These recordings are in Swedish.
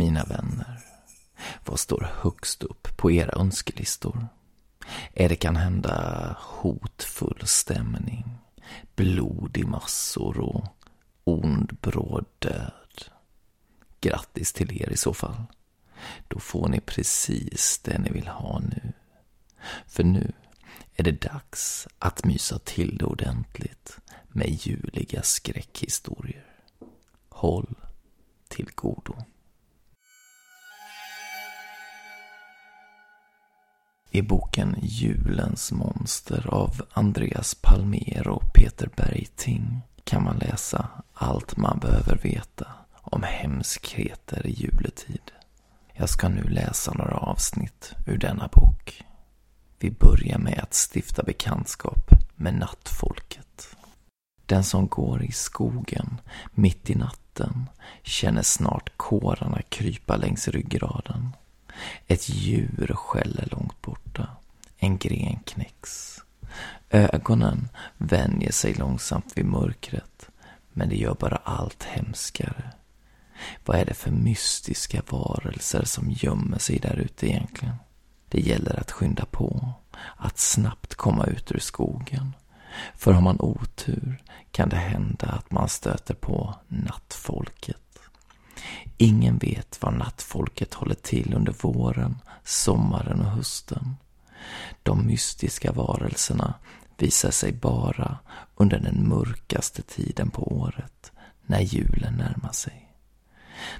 Mina vänner, vad står högst upp på era önskelistor? Är det kan hända hotfull stämning, blod i massor och ond bråd död? Grattis till er i så fall. Då får ni precis det ni vill ha nu. För nu är det dags att mysa till det ordentligt med juliga skräckhistorier. Håll till godo. I boken Julens monster av Andreas Palmer och Peter Bergting kan man läsa allt man behöver veta om hemskheter i juletid. Jag ska nu läsa några avsnitt ur denna bok. Vi börjar med att stifta bekantskap med nattfolket. Den som går i skogen mitt i natten känner snart kårarna krypa längs ryggraden. Ett djur skäller långt. En gren knäcks. Ögonen vänjer sig långsamt vid mörkret, men det gör bara allt hemskare. Vad är det för mystiska varelser som gömmer sig där ute egentligen? Det gäller att skynda på, att snabbt komma ut ur skogen. För har man otur kan det hända att man stöter på nattfolket. Ingen vet var nattfolket håller till under våren, sommaren och hösten. De mystiska varelserna visar sig bara under den mörkaste tiden på året, när julen närmar sig.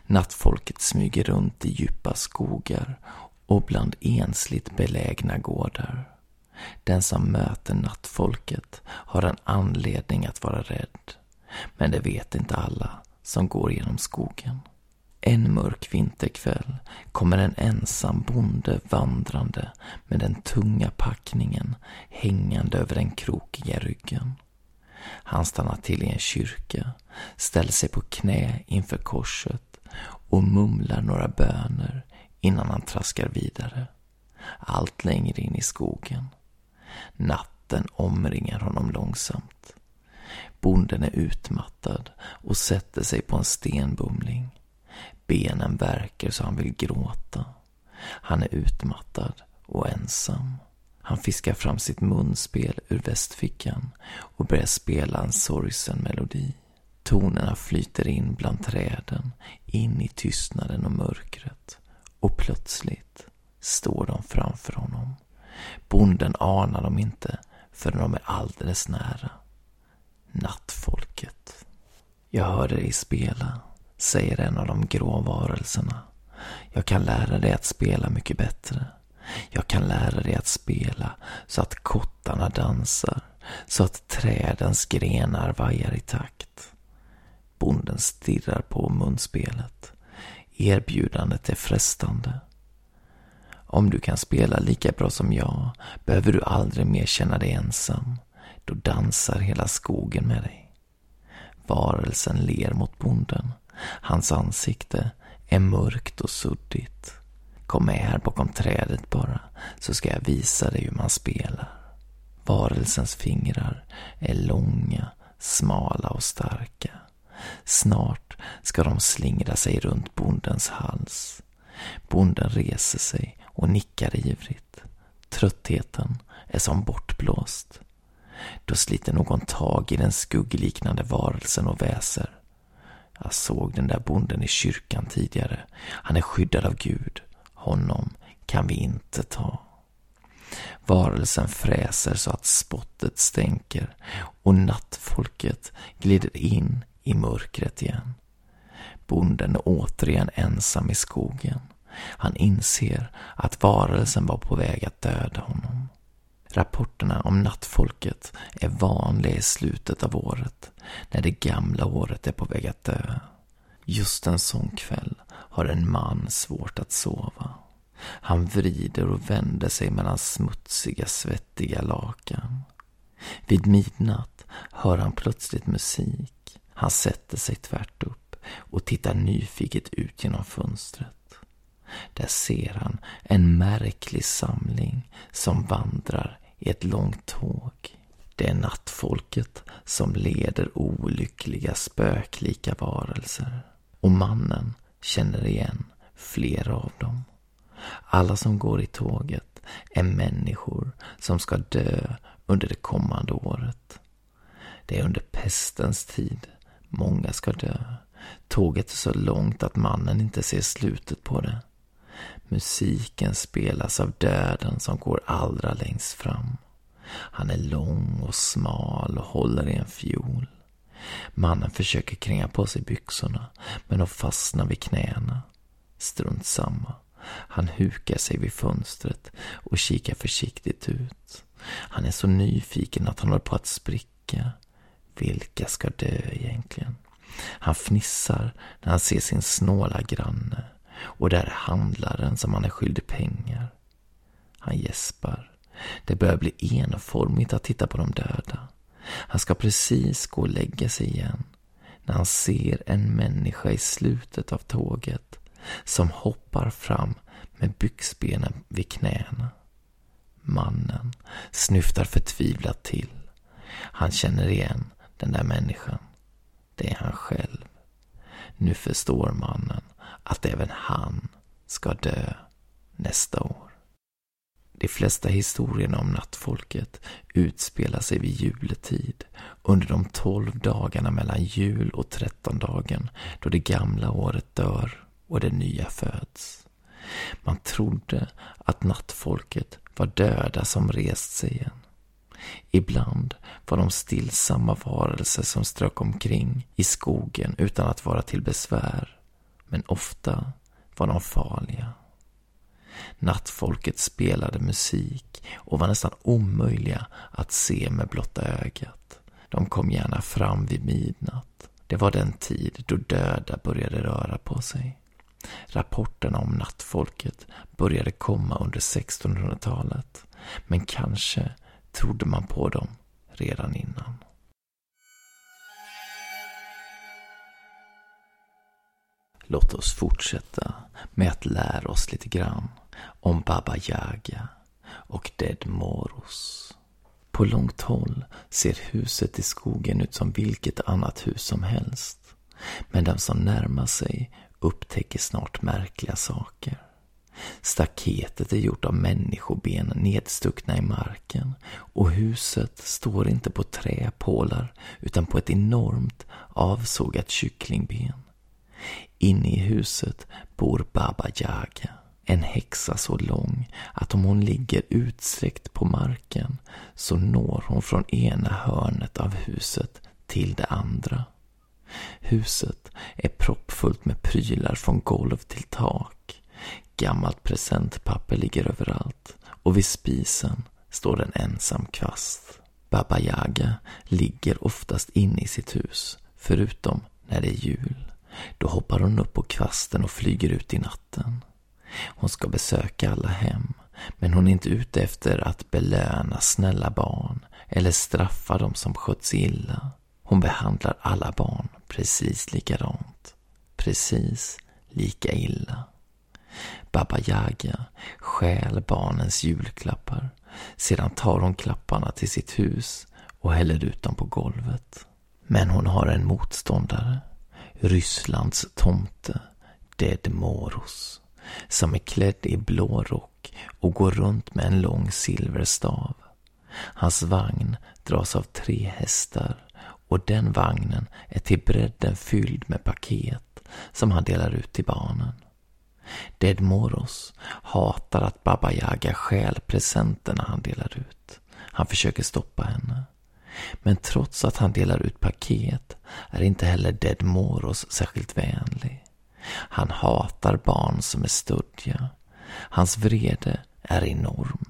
Nattfolket smyger runt i djupa skogar och bland ensligt belägna gårdar. Den som möter nattfolket har en anledning att vara rädd, men det vet inte alla som går genom skogen. En mörk vinterkväll kommer en ensam bonde vandrande med den tunga packningen hängande över den krokiga ryggen. Han stannar till i en kyrka, ställer sig på knä inför korset och mumlar några böner innan han traskar vidare. Allt längre in i skogen. Natten omringar honom långsamt. Bonden är utmattad och sätter sig på en stenbumling. Benen värker så han vill gråta. Han är utmattad och ensam. Han fiskar fram sitt munspel ur västfickan och börjar spela en sorgsen melodi. Tonerna flyter in bland träden, in i tystnaden och mörkret. Och plötsligt står de framför honom. Bonden anar dem inte förrän de är alldeles nära. Nattfolket. Jag hörde dig spela, säger en av de grå varelserna. Jag kan lära dig att spela mycket bättre. Jag kan lära dig att spela så att kottarna dansar, så att trädens grenar vajar i takt. Bonden stirrar på munspelet. Erbjudandet är frestande. Om du kan spela lika bra som jag behöver du aldrig mer känna dig ensam. Då dansar hela skogen med dig. Varelsen ler mot bonden. Hans ansikte är mörkt och suddigt. Kom med här bakom trädet bara, så ska jag visa dig hur man spelar. Varelsens fingrar är långa, smala och starka. Snart ska de slingra sig runt bondens hals. Bonden reser sig och nickar ivrigt. Tröttheten är som bortblåst. Då sliter någon tag i den skuggliknande varelsen och väser. Jag såg den där bonden i kyrkan tidigare. Han är skyddad av Gud. Honom kan vi inte ta. Varelsen fräser så att spottet stänker och nattfolket glider in i mörkret igen. Bonden är återigen ensam i skogen. Han inser att varelsen var på väg att döda honom. Rapporterna om nattfolket är vanliga i slutet av året, när det gamla året är på väg att dö. Just en sån kväll har en man svårt att sova. Han vrider och vänder sig mellan smutsiga, svettiga lakan. Vid midnatt hör han plötsligt musik. Han sätter sig tvärt upp och tittar nyfiket ut genom fönstret. Där ser han en märklig samling som vandrar i ett långt tåg. Det är nattfolket som leder olyckliga spöklika varelser. Och mannen känner igen flera av dem. Alla som går i tåget är människor som ska dö under det kommande året. Det är under pestens tid. Många ska dö. Tåget är så långt att mannen inte ser slutet på det. Musiken spelas av döden som går allra längst fram. Han är lång och smal och håller i en fiol. Mannen försöker kränga på sig byxorna, men de fastnar vid knäna. Strunt samma. Han hukar sig vid fönstret och kikar försiktigt ut. Han är så nyfiken att han håller på att spricka. Vilka ska dö egentligen? Han fnissar när han ser sin snåla granne och där är handlaren som han är skyldig pengar. Han gäspar. Det börjar bli enformigt att titta på de döda. Han ska precis gå och lägga sig igen när han ser en människa i slutet av tåget som hoppar fram med byxbenen vid knäna. Mannen snyftar förtvivlat till. Han känner igen den där människan. Det är han själv. Nu förstår mannen att även han ska dö nästa år. De flesta historierna om nattfolket utspelar sig vid juletid, under de tolv dagarna mellan jul och trettondagen, då det gamla året dör och det nya föds. Man trodde att nattfolket var döda som rest sig igen. Ibland var de stillsamma varelser som strök omkring i skogen utan att vara till besvär. Men ofta var de farliga. Nattfolket spelade musik och var nästan omöjliga att se med blotta ögat. De kom gärna fram vid midnatt. Det var den tid då döda började röra på sig. Rapporterna om nattfolket började komma under 1600-talet, men kanske trodde man på dem redan innan. Låt oss fortsätta med att lära oss lite grann om Baba Yaga och Dead Moros. På långt håll ser huset i skogen ut som vilket annat hus som helst. Men den som närmar sig upptäcker snart märkliga saker. Staketet är gjort av människoben nedstuckna i marken och huset står inte på träpålar utan på ett enormt avsågat kycklingben. Inne i huset bor Baba Yaga, en häxa så lång att om hon ligger utsträckt på marken så når hon från ena hörnet av huset till det andra. Huset är proppfullt med prylar från golv till tak. Gammalt presentpapper ligger överallt och vid spisen står en ensam kvast. Baba Yaga ligger oftast inne i sitt hus, förutom när det är jul. Då hoppar hon upp på kvasten och flyger ut i natten. Hon ska besöka alla hem, men hon är inte ute efter att belöna snälla barn eller straffa dem som skötts illa. Hon behandlar alla barn precis likadant. Precis lika illa. Baba Yaga stjäl barnens julklappar. Sedan tar hon klapparna till sitt hus och häller ut dem på golvet. Men hon har en motståndare. Rysslands tomte, Dead Moros, som är klädd i blå rock och går runt med en lång silverstav. Hans vagn dras av tre hästar och den vagnen är till bredden fylld med paket som han delar ut till barnen. Dead Moros hatar att Baba Yaga stjäl presenterna han delar ut. Han försöker stoppa henne. Men trots att han delar ut paket är inte heller Dead Moros särskilt vänlig. Han hatar barn som är stöddiga. Hans vrede är enorm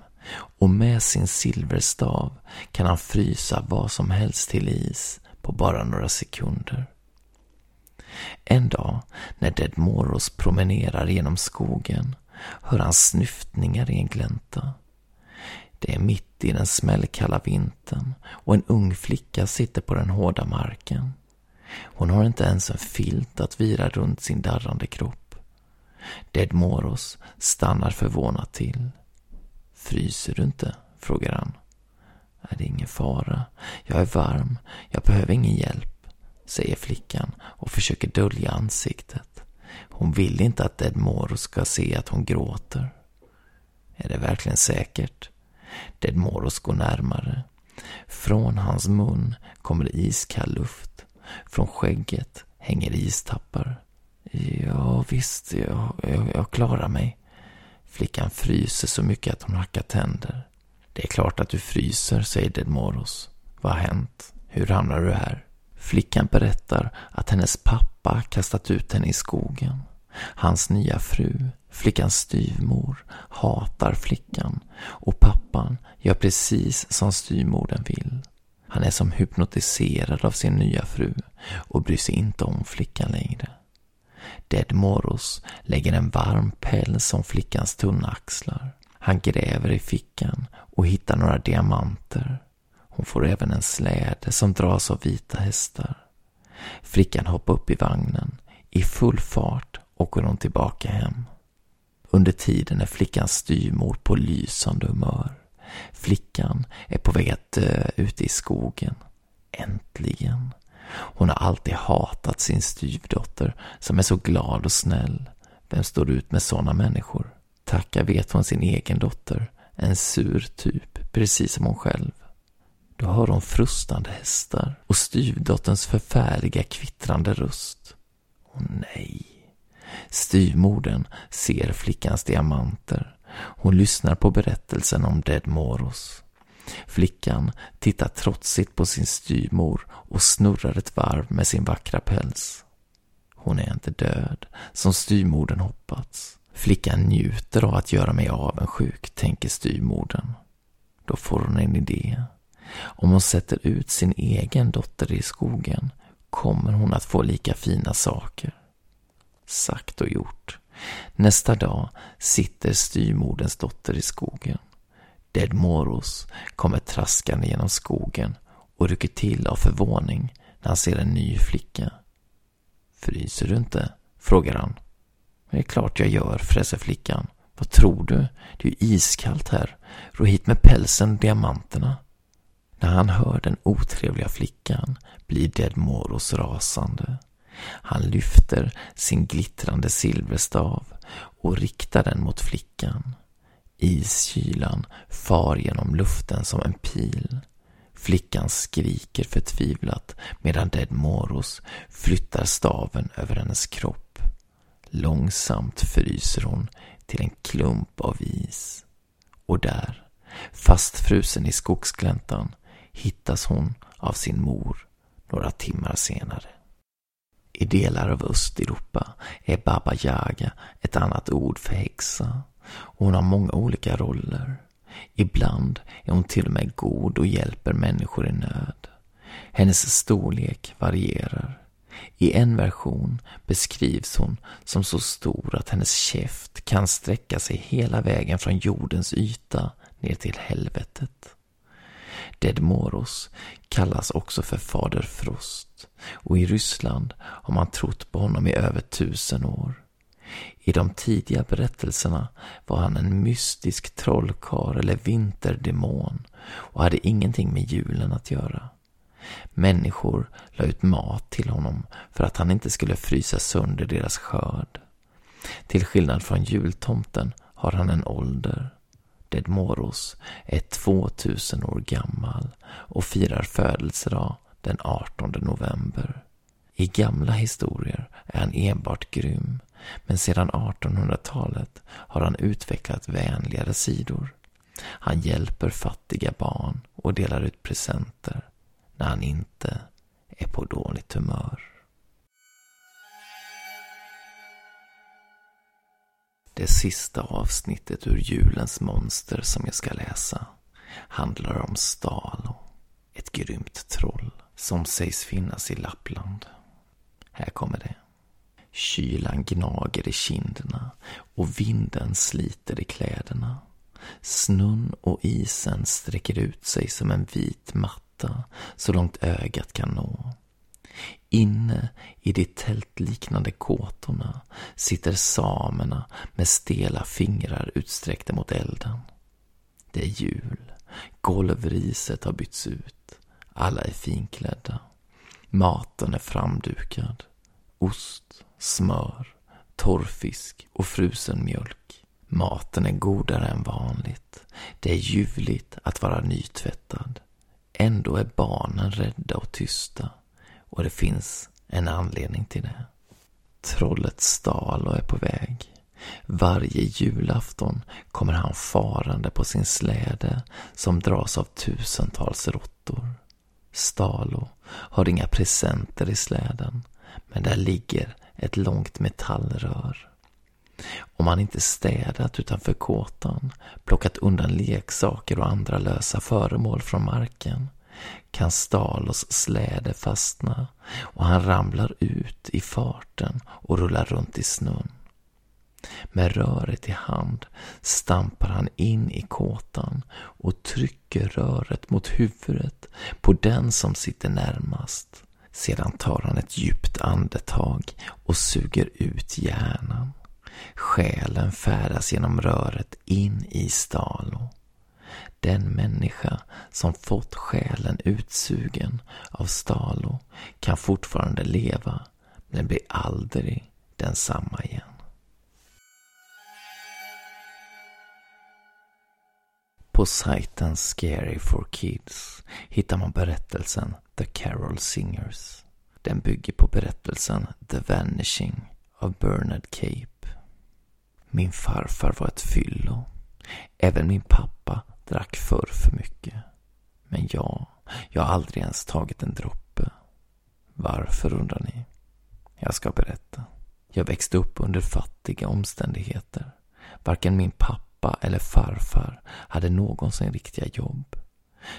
och med sin silverstav kan han frysa vad som helst till is på bara några sekunder. En dag när Dead Moros promenerar genom skogen hör han snyftningar i en glänta. Det är mitt i den smällkalla vintern och en ung flicka sitter på den hårda marken. Hon har inte ens en filt att vira runt sin darrande kropp. Dead Moros stannar förvånat till. Fryser du inte? frågar han. Är det ingen fara. Jag är varm. Jag behöver ingen hjälp, säger flickan och försöker dölja ansiktet. Hon vill inte att Dead Moros ska se att hon gråter. Är det verkligen säkert? Dead Moros går närmare. Från hans mun kommer iskall luft. Från skägget hänger istappar. Ja, visst, jag, jag, jag klarar mig. Flickan fryser så mycket att hon hackar tänder. Det är klart att du fryser, säger Dedmoros. Vad har hänt? Hur hamnar du här? Flickan berättar att hennes pappa kastat ut henne i skogen. Hans nya fru, flickans styvmor, hatar flickan och pappan gör precis som styvmodern vill. Han är som hypnotiserad av sin nya fru och bryr sig inte om flickan längre. Dead Moros lägger en varm päls om flickans tunna axlar. Han gräver i fickan och hittar några diamanter. Hon får även en släde som dras av vita hästar. Flickan hoppar upp i vagnen. I full fart åker hon tillbaka hem. Under tiden är flickans styvmor på lysande humör. Flickan är på väg att dö ute i skogen. Äntligen. Hon har alltid hatat sin styvdotter som är så glad och snäll. Vem står ut med sådana människor? Tacka vet hon sin egen dotter. En sur typ, precis som hon själv. Då hör hon frustande hästar och styvdotterns förfärliga kvittrande röst. Åh nej. Styvmodern ser flickans diamanter. Hon lyssnar på berättelsen om Dead Moros. Flickan tittar trotsigt på sin styvmor och snurrar ett varv med sin vackra päls. Hon är inte död, som styvmodern hoppats. Flickan njuter av att göra mig avundsjuk, tänker styvmodern. Då får hon en idé. Om hon sätter ut sin egen dotter i skogen kommer hon att få lika fina saker. Sagt och gjort. Nästa dag sitter styrmodens dotter i skogen. Dead Moros kommer traskande genom skogen och rycker till av förvåning när han ser en ny flicka. Fryser du inte? frågar han. Det är klart jag gör, fräser flickan. Vad tror du? Det är ju iskallt här. Ro hit med pälsen och diamanterna. När han hör den otrevliga flickan blir Dead Moros rasande. Han lyfter sin glittrande silverstav och riktar den mot flickan. Iskylan far genom luften som en pil. Flickan skriker förtvivlat medan Dead Moros flyttar staven över hennes kropp. Långsamt fryser hon till en klump av is. Och där, fastfrusen i skogsgläntan, hittas hon av sin mor några timmar senare. I delar av Östeuropa är Baba Yaga ett annat ord för häxa och hon har många olika roller. Ibland är hon till och med god och hjälper människor i nöd. Hennes storlek varierar. I en version beskrivs hon som så stor att hennes käft kan sträcka sig hela vägen från jordens yta ner till helvetet. Dedmoros kallas också för Fader Frost och i Ryssland har man trott på honom i över tusen år. I de tidiga berättelserna var han en mystisk trollkar eller vinterdemon och hade ingenting med julen att göra. Människor la ut mat till honom för att han inte skulle frysa sönder deras skörd. Till skillnad från jultomten har han en ålder. Dedmoros är 2000 år gammal och firar födelsedag den 18 november. I gamla historier är han enbart grym, men sedan 1800-talet har han utvecklat vänligare sidor. Han hjälper fattiga barn och delar ut presenter när han inte är på dåligt humör. Det sista avsnittet ur julens monster som jag ska läsa handlar om Stalo, ett grymt troll som sägs finnas i Lappland. Här kommer det. Kylan gnager i kinderna och vinden sliter i kläderna. Snön och isen sträcker ut sig som en vit matta så långt ögat kan nå. Inne i de tältliknande kåtorna sitter samerna med stela fingrar utsträckta mot elden. Det är jul. Golvriset har bytts ut. Alla är finklädda. Maten är framdukad. Ost, smör, torrfisk och frusen mjölk. Maten är godare än vanligt. Det är ljuvligt att vara nytvättad. Ändå är barnen rädda och tysta. Och det finns en anledning till det. Trollet Stalo är på väg. Varje julafton kommer han farande på sin släde som dras av tusentals råttor. Stalo har inga presenter i släden, men där ligger ett långt metallrör. Om han inte städat utanför kåtan, plockat undan leksaker och andra lösa föremål från marken, kan Stalos släde fastna och han ramlar ut i farten och rullar runt i snön. Med röret i hand stampar han in i kåtan och trycker röret mot huvudet på den som sitter närmast. Sedan tar han ett djupt andetag och suger ut hjärnan. Själen färdas genom röret in i Stalo. Den människa som fått själen utsugen av Stalo kan fortfarande leva, men blir aldrig densamma igen. På sajten Scary for Kids hittar man berättelsen The Carol Singers. Den bygger på berättelsen The Vanishing av Bernard Cape. Min farfar var ett fyllo. Även min pappa drack förr för mycket. Men jag, jag har aldrig ens tagit en droppe. Varför undrar ni? Jag ska berätta. Jag växte upp under fattiga omständigheter. Varken min pappa pappa eller farfar hade någonsin riktiga jobb.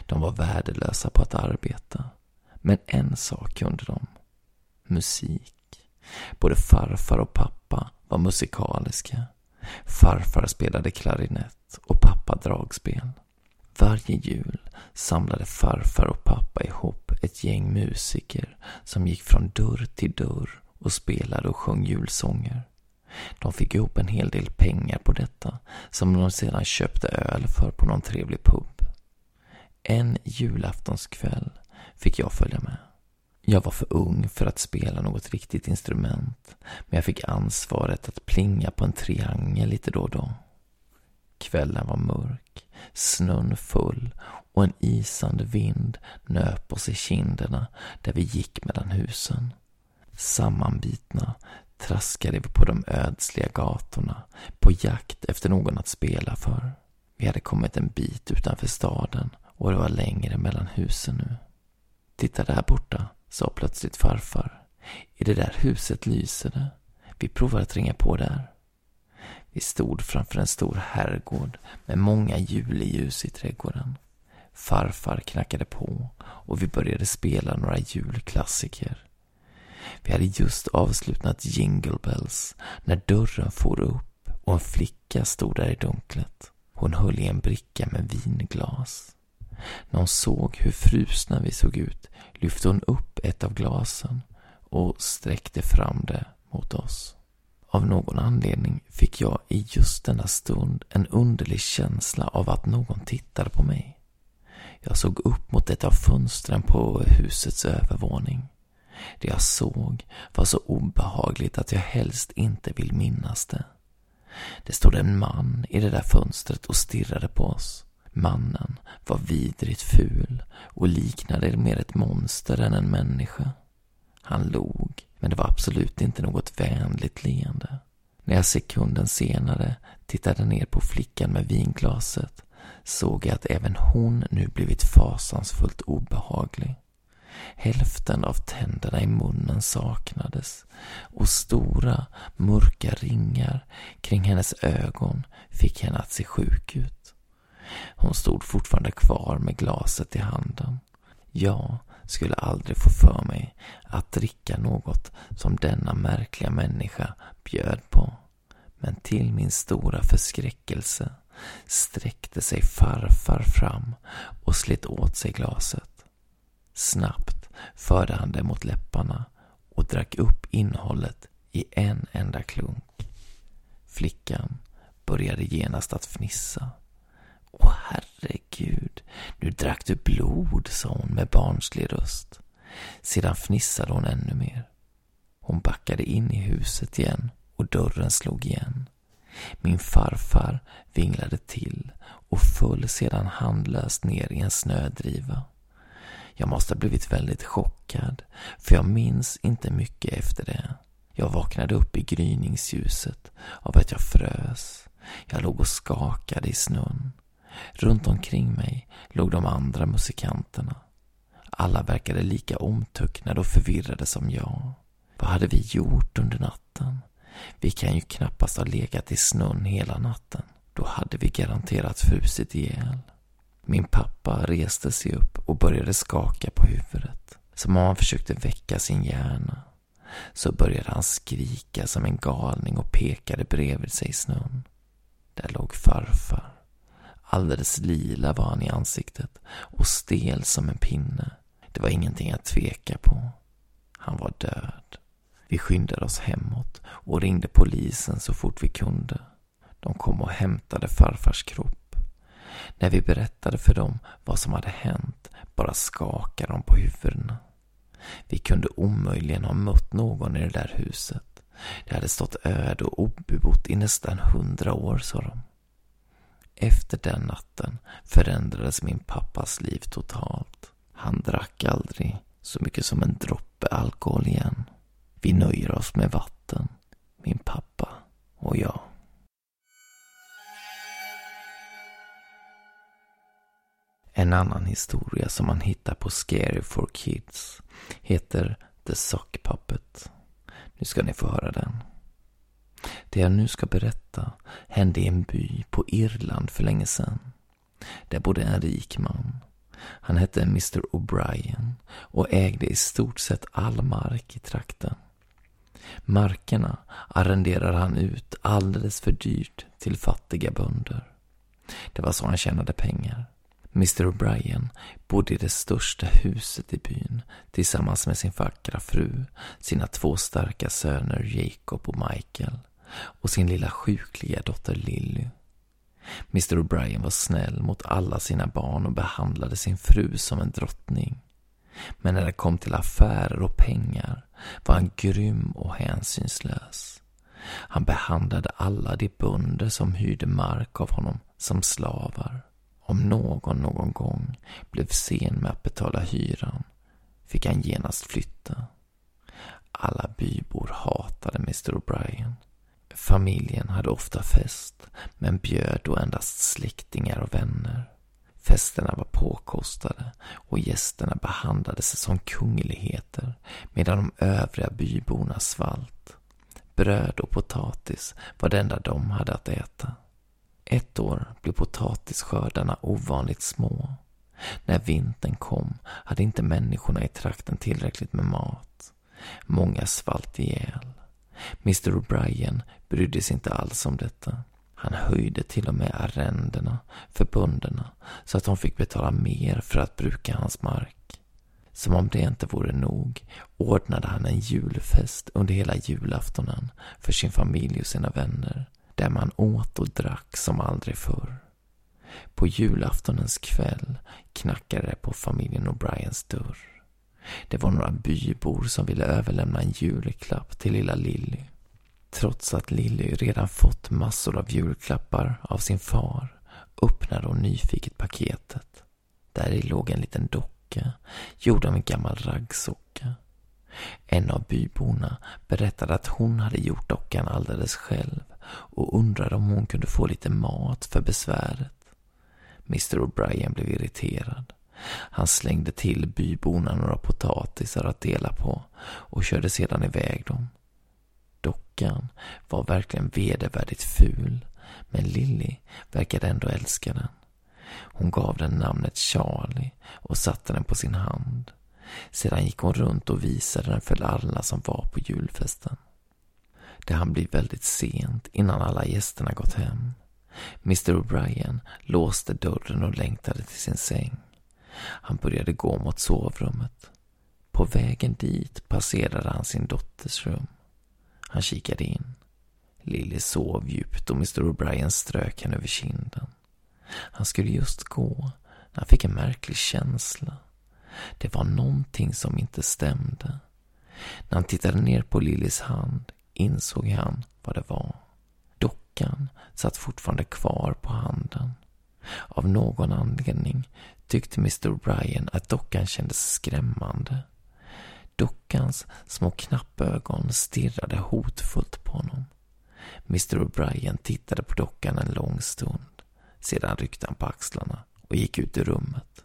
De var värdelösa på att arbeta. Men en sak kunde de. Musik. Både farfar och pappa var musikaliska. Farfar spelade klarinett och pappa dragspel. Varje jul samlade farfar och pappa ihop ett gäng musiker som gick från dörr till dörr och spelade och sjöng julsånger. De fick ihop en hel del pengar på detta som de sedan köpte öl för på någon trevlig pub. En julaftonskväll fick jag följa med. Jag var för ung för att spela något riktigt instrument, men jag fick ansvaret att plinga på en triangel lite då och då. Kvällen var mörk, snön full och en isande vind nöp oss i kinderna där vi gick mellan husen. Sammanbitna traskade vi på de ödsliga gatorna på jakt efter någon att spela för. Vi hade kommit en bit utanför staden och det var längre mellan husen nu. Titta där borta, sa plötsligt farfar. I det där huset lyser det. Vi provar att ringa på där. Vi stod framför en stor herrgård med många juleljus i trädgården. Farfar knackade på och vi började spela några julklassiker. Vi hade just avslutat Jingle Bells när dörren for upp och en flicka stod där i dunklet. Hon höll i en bricka med vinglas. När hon såg hur frusna vi såg ut lyfte hon upp ett av glasen och sträckte fram det mot oss. Av någon anledning fick jag i just denna stund en underlig känsla av att någon tittade på mig. Jag såg upp mot ett av fönstren på husets övervåning. Det jag såg var så obehagligt att jag helst inte vill minnas det. Det stod en man i det där fönstret och stirrade på oss. Mannen var vidrigt ful och liknade mer ett monster än en människa. Han log, men det var absolut inte något vänligt leende. När jag sekunden senare tittade ner på flickan med vinglaset såg jag att även hon nu blivit fasansfullt obehaglig. Hälften av tänderna i munnen saknades och stora mörka ringar kring hennes ögon fick henne att se sjuk ut. Hon stod fortfarande kvar med glaset i handen. Jag skulle aldrig få för mig att dricka något som denna märkliga människa bjöd på. Men till min stora förskräckelse sträckte sig farfar fram och slet åt sig glaset. Snabbt förde han det mot läpparna och drack upp innehållet i en enda klunk. Flickan började genast att fnissa. Åh herregud, nu drack du blod, sa hon med barnslig röst. Sedan fnissade hon ännu mer. Hon backade in i huset igen och dörren slog igen. Min farfar vinglade till och föll sedan handlöst ner i en snödriva. Jag måste ha blivit väldigt chockad, för jag minns inte mycket efter det. Jag vaknade upp i gryningsljuset av att jag frös. Jag låg och skakade i snön. Runt omkring mig låg de andra musikanterna. Alla verkade lika omtöcknade och förvirrade som jag. Vad hade vi gjort under natten? Vi kan ju knappast ha legat i snön hela natten. Då hade vi garanterat frusit ihjäl. Min pappa reste sig upp och började skaka på huvudet. Som om han försökte väcka sin hjärna. Så började han skrika som en galning och pekade bredvid sig i snön. Där låg farfar. Alldeles lila var han i ansiktet och stel som en pinne. Det var ingenting att tveka på. Han var död. Vi skyndade oss hemåt och ringde polisen så fort vi kunde. De kom och hämtade farfars kropp. När vi berättade för dem vad som hade hänt bara skakade de på huvudena. Vi kunde omöjligen ha mött någon i det där huset. Det hade stått öde och obebott i nästan hundra år, sa de. Efter den natten förändrades min pappas liv totalt. Han drack aldrig så mycket som en droppe alkohol igen. Vi nöjer oss med vatten, min pappa och jag. En annan historia som man hittar på Scary for Kids heter The Sock Puppet. Nu ska ni få höra den. Det jag nu ska berätta hände i en by på Irland för länge sedan. Där bodde en rik man. Han hette Mr O'Brien och ägde i stort sett all mark i trakten. Markerna arrenderade han ut alldeles för dyrt till fattiga bönder. Det var så han tjänade pengar. Mr O'Brien bodde i det största huset i byn tillsammans med sin vackra fru, sina två starka söner Jacob och Michael och sin lilla sjukliga dotter Lily. Mr O'Brien var snäll mot alla sina barn och behandlade sin fru som en drottning. Men när det kom till affärer och pengar var han grym och hänsynslös. Han behandlade alla de bönder som hyrde mark av honom som slavar. Om någon någon gång blev sen med att betala hyran fick han genast flytta. Alla bybor hatade Mr O'Brien. Familjen hade ofta fest, men bjöd då endast släktingar och vänner. Festerna var påkostade och gästerna behandlades som kungligheter medan de övriga byborna svalt. Bröd och potatis var det enda de hade att äta. Ett år blev potatisskördarna ovanligt små. När vintern kom hade inte människorna i trakten tillräckligt med mat. Många svalt ihjäl. Mr O'Brien brydde sig inte alls om detta. Han höjde till och med arrendena för bönderna så att de fick betala mer för att bruka hans mark. Som om det inte vore nog ordnade han en julfest under hela julaftonen för sin familj och sina vänner, där man åt och drack som aldrig förr. På julaftonens kväll knackade det på familjen O'Briens dörr. Det var några bybor som ville överlämna en julklapp till lilla Lilly. Trots att Lilly redan fått massor av julklappar av sin far öppnade hon nyfiket paketet. Där låg en liten docka gjord av en gammal raggsocka. En av byborna berättade att hon hade gjort dockan alldeles själv och undrade om hon kunde få lite mat för besväret. Mr O'Brien blev irriterad. Han slängde till byborna några potatisar att dela på och körde sedan iväg dem. Dockan var verkligen vedervärdigt ful, men Lilly verkade ändå älska den. Hon gav den namnet Charlie och satte den på sin hand. Sedan gick hon runt och visade den för alla som var på julfesten. Det hann bli väldigt sent innan alla gästerna gått hem. Mr O'Brien låste dörren och längtade till sin säng. Han började gå mot sovrummet. På vägen dit passerade han sin dotters rum. Han kikade in. Lily sov djupt och Mr O'Brien strök henne över kinden. Han skulle just gå när han fick en märklig känsla. Det var någonting som inte stämde. När han tittade ner på Lillys hand insåg han vad det var. Dockan satt fortfarande kvar på handen. Av någon anledning tyckte Mr O'Brien att dockan kändes skrämmande. Dockans små knappögon stirrade hotfullt på honom. Mr O'Brien tittade på dockan en lång stund. Sedan ryckte han på axlarna och gick ut ur rummet.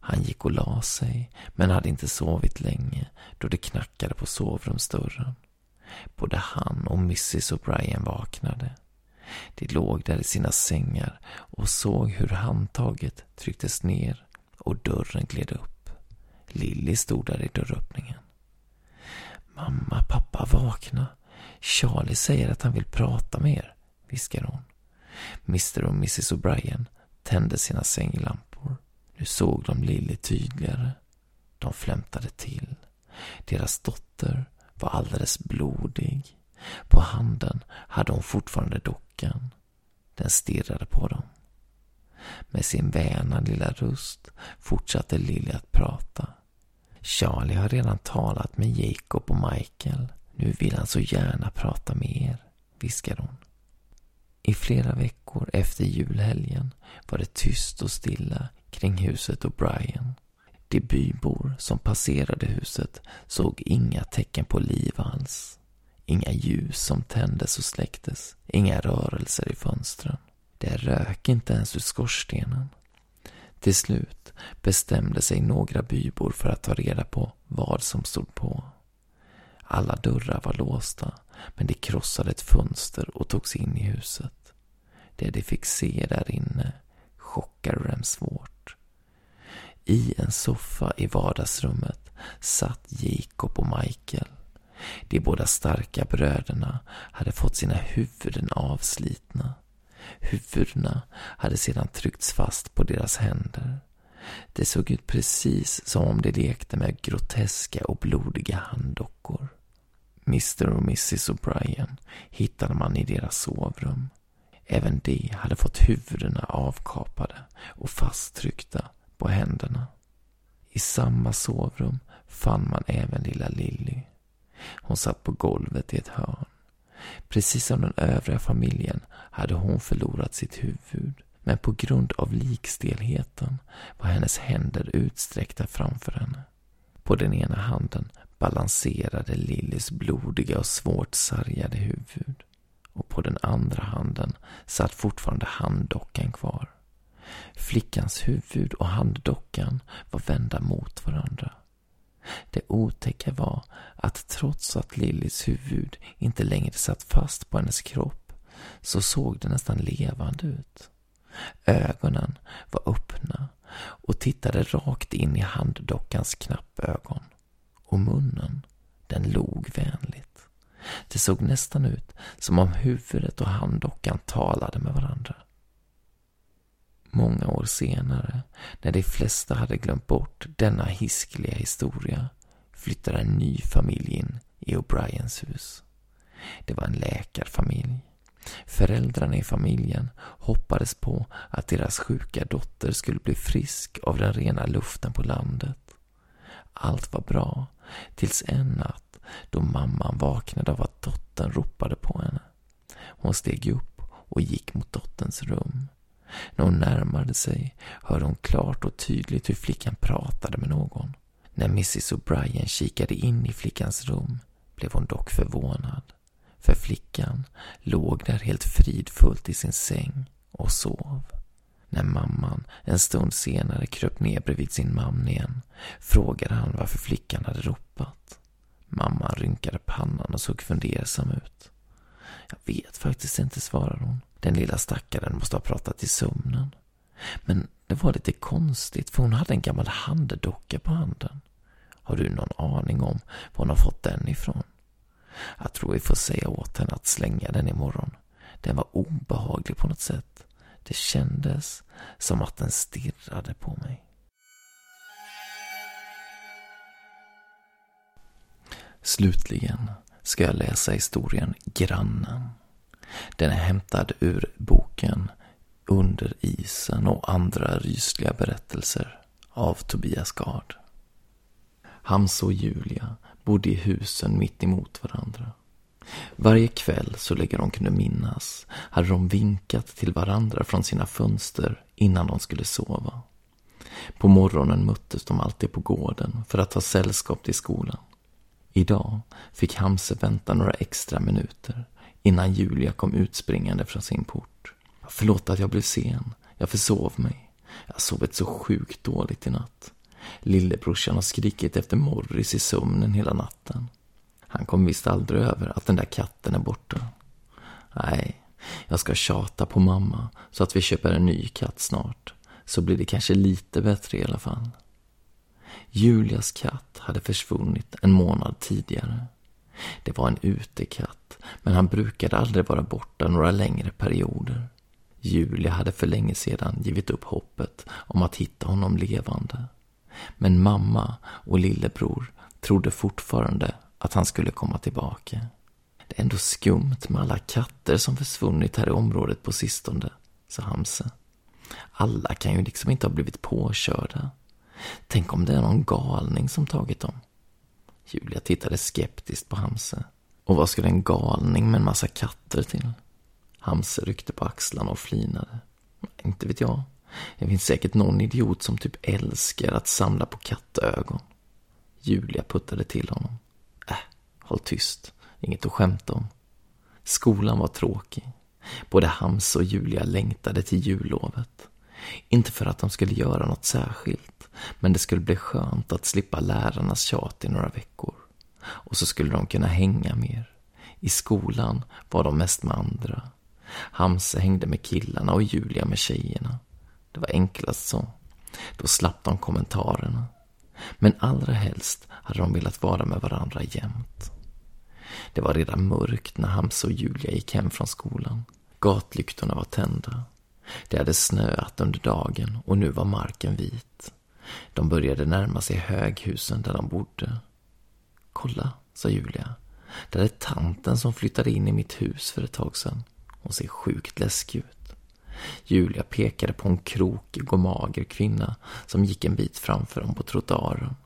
Han gick och la sig, men hade inte sovit länge då det knackade på sovrumsdörren. Både han och Mrs O'Brien vaknade. De låg där i sina sängar och såg hur handtaget trycktes ner och dörren gled upp. Lilly stod där i dörröppningen. Mamma, pappa, vakna. Charlie säger att han vill prata med er, viskar hon. Mr och Mrs O'Brien tände sina sänglampor. Nu såg de Lilly tydligare. De flämtade till. Deras dotter var alldeles blodig. På handen hade hon fortfarande dockan. Den stirrade på dem. Med sin väna lilla röst fortsatte Lilly att prata. Charlie har redan talat med Jacob och Michael. Nu vill han så gärna prata med er, viskade hon. I flera veckor efter julhelgen var det tyst och stilla kring huset och Brian. De bybor som passerade huset såg inga tecken på liv alls. Inga ljus som tändes och släcktes, inga rörelser i fönstren. Det rök inte ens ur skorstenen. Till slut bestämde sig några bybor för att ta reda på vad som stod på. Alla dörrar var låsta, men de krossade ett fönster och tog sig in i huset. Det de fick se där inne chockade dem svårt. I en soffa i vardagsrummet satt Jacob och Michael. De båda starka bröderna hade fått sina huvuden avslitna. Huvudena hade sedan tryckts fast på deras händer. Det såg ut precis som om de lekte med groteska och blodiga handdockor. Mr och Mrs O'Brien hittade man i deras sovrum. Även de hade fått huvudena avkapade och fasttryckta på händerna. I samma sovrum fann man även lilla Lilly. Hon satt på golvet i ett hörn. Precis som den övriga familjen hade hon förlorat sitt huvud. Men på grund av likstelheten var hennes händer utsträckta framför henne. På den ena handen balanserade Lillys blodiga och svårt sargade huvud. Och på den andra handen satt fortfarande handdockan kvar. Flickans huvud och handdockan var vända mot varandra. Det otäcka var att trots att Lillys huvud inte längre satt fast på hennes kropp så såg det nästan levande ut. Ögonen var öppna och tittade rakt in i handdockans knappögon. Och munnen, den log vänligt. Det såg nästan ut som om huvudet och handdockan talade med varandra. Många år senare, när de flesta hade glömt bort denna hiskliga historia, flyttade en ny familj in i O'Briens hus. Det var en läkarfamilj. Föräldrarna i familjen hoppades på att deras sjuka dotter skulle bli frisk av den rena luften på landet. Allt var bra, tills en natt då mamman vaknade av att dottern ropade på henne. Hon steg upp och gick mot dotterns rum. När hon närmade sig hörde hon klart och tydligt hur flickan pratade med någon. När Mrs O'Brien kikade in i flickans rum blev hon dock förvånad. För flickan låg där helt fridfullt i sin säng och sov. När mamman en stund senare kröp ner bredvid sin man igen frågade han varför flickan hade ropat. Mamman rynkade pannan och såg fundersam ut. Jag vet faktiskt inte, svarade hon. Den lilla stackaren måste ha pratat i sömnen. Men det var lite konstigt, för hon hade en gammal handdocka på handen. Har du någon aning om var hon har fått den ifrån? Jag tror vi får säga åt henne att slänga den imorgon. Den var obehaglig på något sätt. Det kändes som att den stirrade på mig. Slutligen ska jag läsa historien Grannen. Den är hämtad ur boken Under isen och andra rysliga berättelser av Tobias Gard. Hamse och Julia bodde i husen mitt emot varandra. Varje kväll, så länge de kunde minnas, hade de vinkat till varandra från sina fönster innan de skulle sova. På morgonen möttes de alltid på gården för att ha sällskap till skolan. Idag fick Hamse vänta några extra minuter innan Julia kom utspringande från sin port. Förlåt att jag blev sen. Jag försov mig. Jag har sovit så sjukt dåligt i natt. Lillebrorsan har skrikit efter Morris i sömnen hela natten. Han kom visst aldrig över att den där katten är borta. Nej, jag ska tjata på mamma så att vi köper en ny katt snart. Så blir det kanske lite bättre i alla fall. Julias katt hade försvunnit en månad tidigare. Det var en utekatt, men han brukade aldrig vara borta några längre perioder. Julia hade för länge sedan givit upp hoppet om att hitta honom levande. Men mamma och lillebror trodde fortfarande att han skulle komma tillbaka. Det är ändå skumt med alla katter som försvunnit här i området på sistone, sa Hamse. Alla kan ju liksom inte ha blivit påkörda. Tänk om det är någon galning som tagit dem? Julia tittade skeptiskt på Hamse. Och vad skulle en galning med en massa katter till? Hamse ryckte på axlarna och flinade. Inte vet jag. Det finns säkert någon idiot som typ älskar att samla på kattögon. Julia puttade till honom. Äh, håll tyst. Inget att skämta om. Skolan var tråkig. Både Hamse och Julia längtade till jullovet. Inte för att de skulle göra något särskilt, men det skulle bli skönt att slippa lärarnas tjat i några veckor. Och så skulle de kunna hänga mer. I skolan var de mest med andra. Hamse hängde med killarna och Julia med tjejerna. Det var enklast så. Då slapp de kommentarerna. Men allra helst hade de velat vara med varandra jämt. Det var redan mörkt när Hamse och Julia gick hem från skolan. Gatlyktorna var tända. Det hade snöat under dagen och nu var marken vit. De började närma sig höghusen där de bodde. Kolla, sa Julia. Där är tanten som flyttade in i mitt hus för ett tag sedan. Hon ser sjukt läskig ut. Julia pekade på en krokig och mager kvinna som gick en bit framför dem på trottoaren.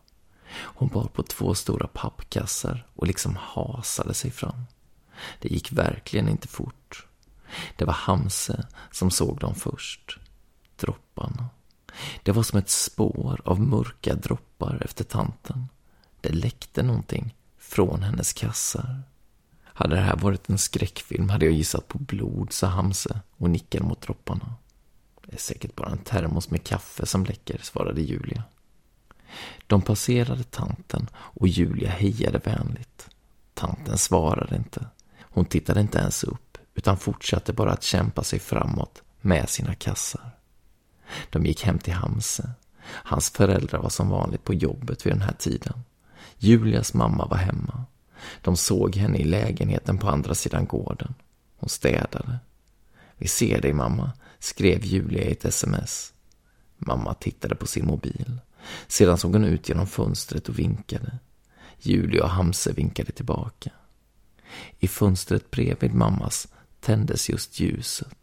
Hon bar på två stora pappkassar och liksom hasade sig fram. Det gick verkligen inte fort. Det var Hamse som såg dem först. Dropparna. Det var som ett spår av mörka droppar efter tanten. Det läckte någonting från hennes kassar. Hade det här varit en skräckfilm hade jag gissat på blod, sa Hamse och nickade mot dropparna. Det är säkert bara en termos med kaffe som läcker, svarade Julia. De passerade tanten och Julia hejade vänligt. Tanten svarade inte. Hon tittade inte ens upp, utan fortsatte bara att kämpa sig framåt med sina kassar. De gick hem till Hamse. Hans föräldrar var som vanligt på jobbet vid den här tiden. Julias mamma var hemma. De såg henne i lägenheten på andra sidan gården. Hon städade. Vi ser dig mamma, skrev Julia i ett sms. Mamma tittade på sin mobil. Sedan såg hon ut genom fönstret och vinkade. Julia och Hamse vinkade tillbaka. I fönstret bredvid mammas tändes just ljuset.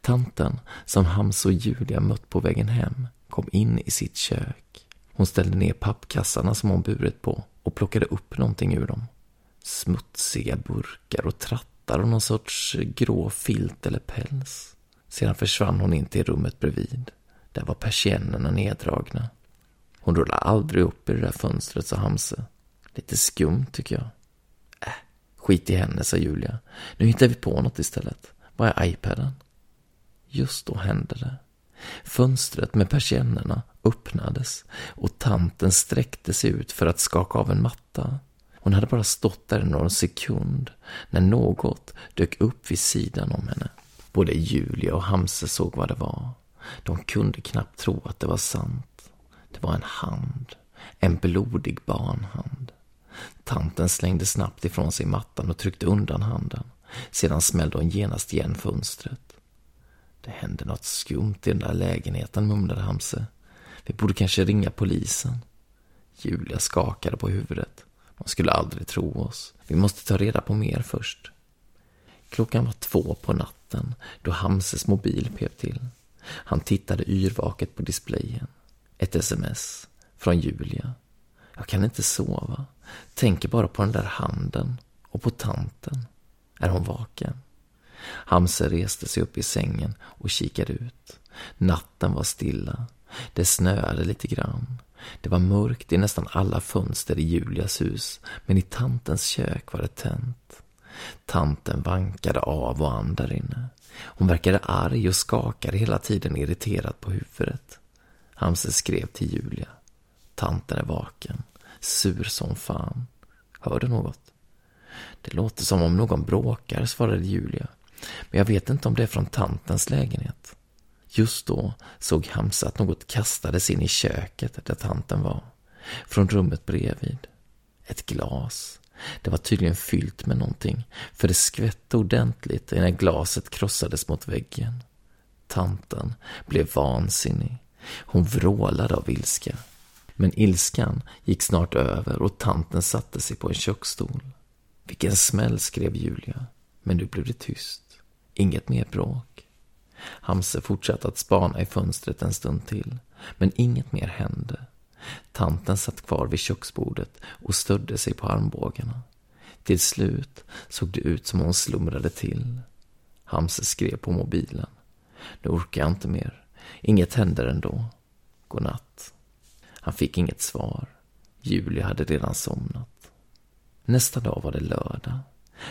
Tanten, som Hams och Julia mött på vägen hem, kom in i sitt kök. Hon ställde ner pappkassarna som hon burit på och plockade upp någonting ur dem. Smutsiga burkar och trattar och någon sorts grå filt eller päls. Sedan försvann hon in till rummet bredvid. Där var persiennerna neddragna. Hon rullar aldrig upp i det där fönstret, sa Hamse. Lite skumt, tycker jag. Äh, skit i henne, sa Julia. Nu hittar vi på något istället. Var är iPaden? Just då hände det. Fönstret med persiennerna öppnades och tanten sträckte sig ut för att skaka av en matta. Hon hade bara stått där någon sekund när något dök upp vid sidan om henne. Både Julia och Hamse såg vad det var. De kunde knappt tro att det var sant. Det var en hand. En blodig barnhand. Tanten slängde snabbt ifrån sig mattan och tryckte undan handen. Sedan smällde hon genast igen fönstret. Det hände något skumt i den där lägenheten, mumlade Hamse. Vi borde kanske ringa polisen. Julia skakade på huvudet. Man skulle aldrig tro oss. Vi måste ta reda på mer först. Klockan var två på natten då Hamses mobil pep till. Han tittade yrvaket på displayen. Ett sms från Julia. Jag kan inte sova. Tänker bara på den där handen och på tanten. Är hon vaken? Hamse reste sig upp i sängen och kikade ut. Natten var stilla. Det snöade lite grann. Det var mörkt i nästan alla fönster i Julias hus, men i tantens kök var det tänt. Tanten vankade av och an där inne. Hon verkade arg och skakade hela tiden irriterat på huvudet. Hamse skrev till Julia. Tanten är vaken, sur som fan. Hör du något? Det låter som om någon bråkar, svarade Julia. Men jag vet inte om det är från tantens lägenhet. Just då såg Hamza att något kastades in i köket där tanten var. Från rummet bredvid. Ett glas. Det var tydligen fyllt med någonting, för det skvätte ordentligt när glaset krossades mot väggen. Tanten blev vansinnig. Hon vrålade av ilska. Men ilskan gick snart över och tanten satte sig på en köksstol. Vilken smäll, skrev Julia. Men nu blev det tyst. Inget mer bråk. Hamse fortsatte att spana i fönstret en stund till, men inget mer hände. Tanten satt kvar vid köksbordet och stödde sig på armbågarna. Till slut såg det ut som hon slumrade till. Hamse skrev på mobilen. Nu orkar jag inte mer. Inget händer ändå. Godnatt. Han fick inget svar. Julia hade redan somnat. Nästa dag var det lördag.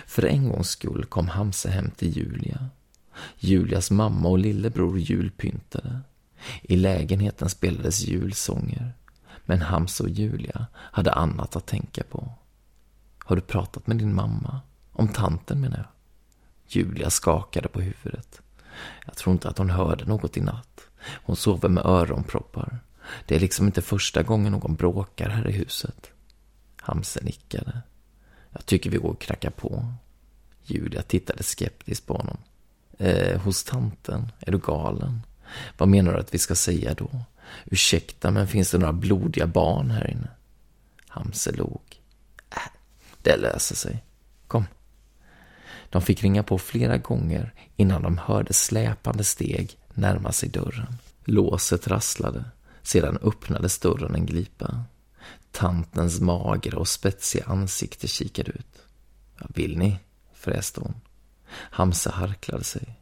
För en gångs skull kom Hamse hem till Julia. Julias mamma och lillebror julpyntade. I lägenheten spelades julsånger. Men Hamse och Julia hade annat att tänka på. Har du pratat med din mamma? Om tanten menar jag. Julia skakade på huvudet. Jag tror inte att hon hörde något i natt. Hon sover med öronproppar. Det är liksom inte första gången någon bråkar här i huset. Hamse nickade. Jag tycker vi går och knackar på. Julia tittade skeptiskt på honom. Eh, hos tanten? Är du galen? Vad menar du att vi ska säga då? Ursäkta, men finns det några blodiga barn här inne? Hamse log. Äh, det löser sig. Kom. De fick ringa på flera gånger innan de hörde släpande steg närma sig dörren. Låset rasslade. Sedan öppnades dörren en glipa. Tantens magra och spetsiga ansikte kikade ut. Vill ni? fräste hon. Hamza harklade sig.